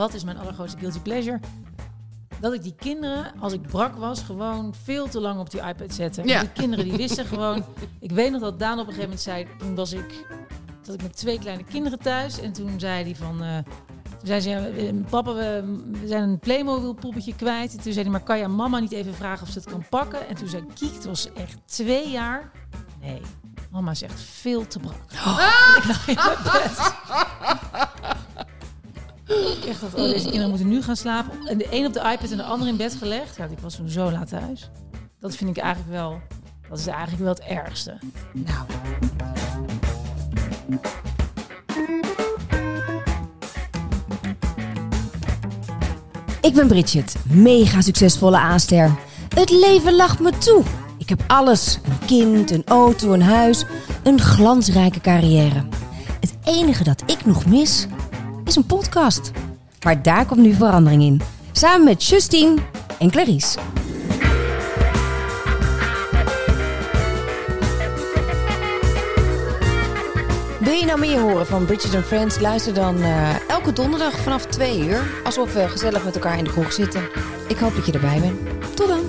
wat is mijn allergrootste guilty pleasure? Dat ik die kinderen, als ik brak was, gewoon veel te lang op die iPad zette. Ja. Die kinderen die wisten gewoon... Ik weet nog dat Daan op een gegeven moment zei... Toen was ik, zat ik met twee kleine kinderen thuis. En toen zei hij van... eh, toen zei ze, eh, papa, we, we zijn een Playmobil poppetje kwijt. En toen zei hij, maar kan je mama niet even vragen of ze het kan pakken? En toen zei Kiek, het was echt twee jaar. Nee, mama is echt veel te brak. En ik lag in mijn bed. Ik echt dacht, oh, deze kinderen moeten nu gaan slapen. En de een op de iPad en de ander in bed gelegd. Ja, ik was zo laat thuis. Dat vind ik eigenlijk wel, dat is eigenlijk wel het ergste. Nou. Ik ben Bridget, mega succesvolle aanster. Het leven lacht me toe. Ik heb alles: een kind, een auto, een huis, een glansrijke carrière. Het enige dat ik nog mis is een podcast. Maar daar komt nu verandering in. Samen met Justine en Clarice. Wil je nou meer horen van Bridget and Friends? Luister dan eh, elke donderdag vanaf 2 uur. Alsof we gezellig met elkaar in de kroeg zitten. Ik hoop dat je erbij bent. Tot dan!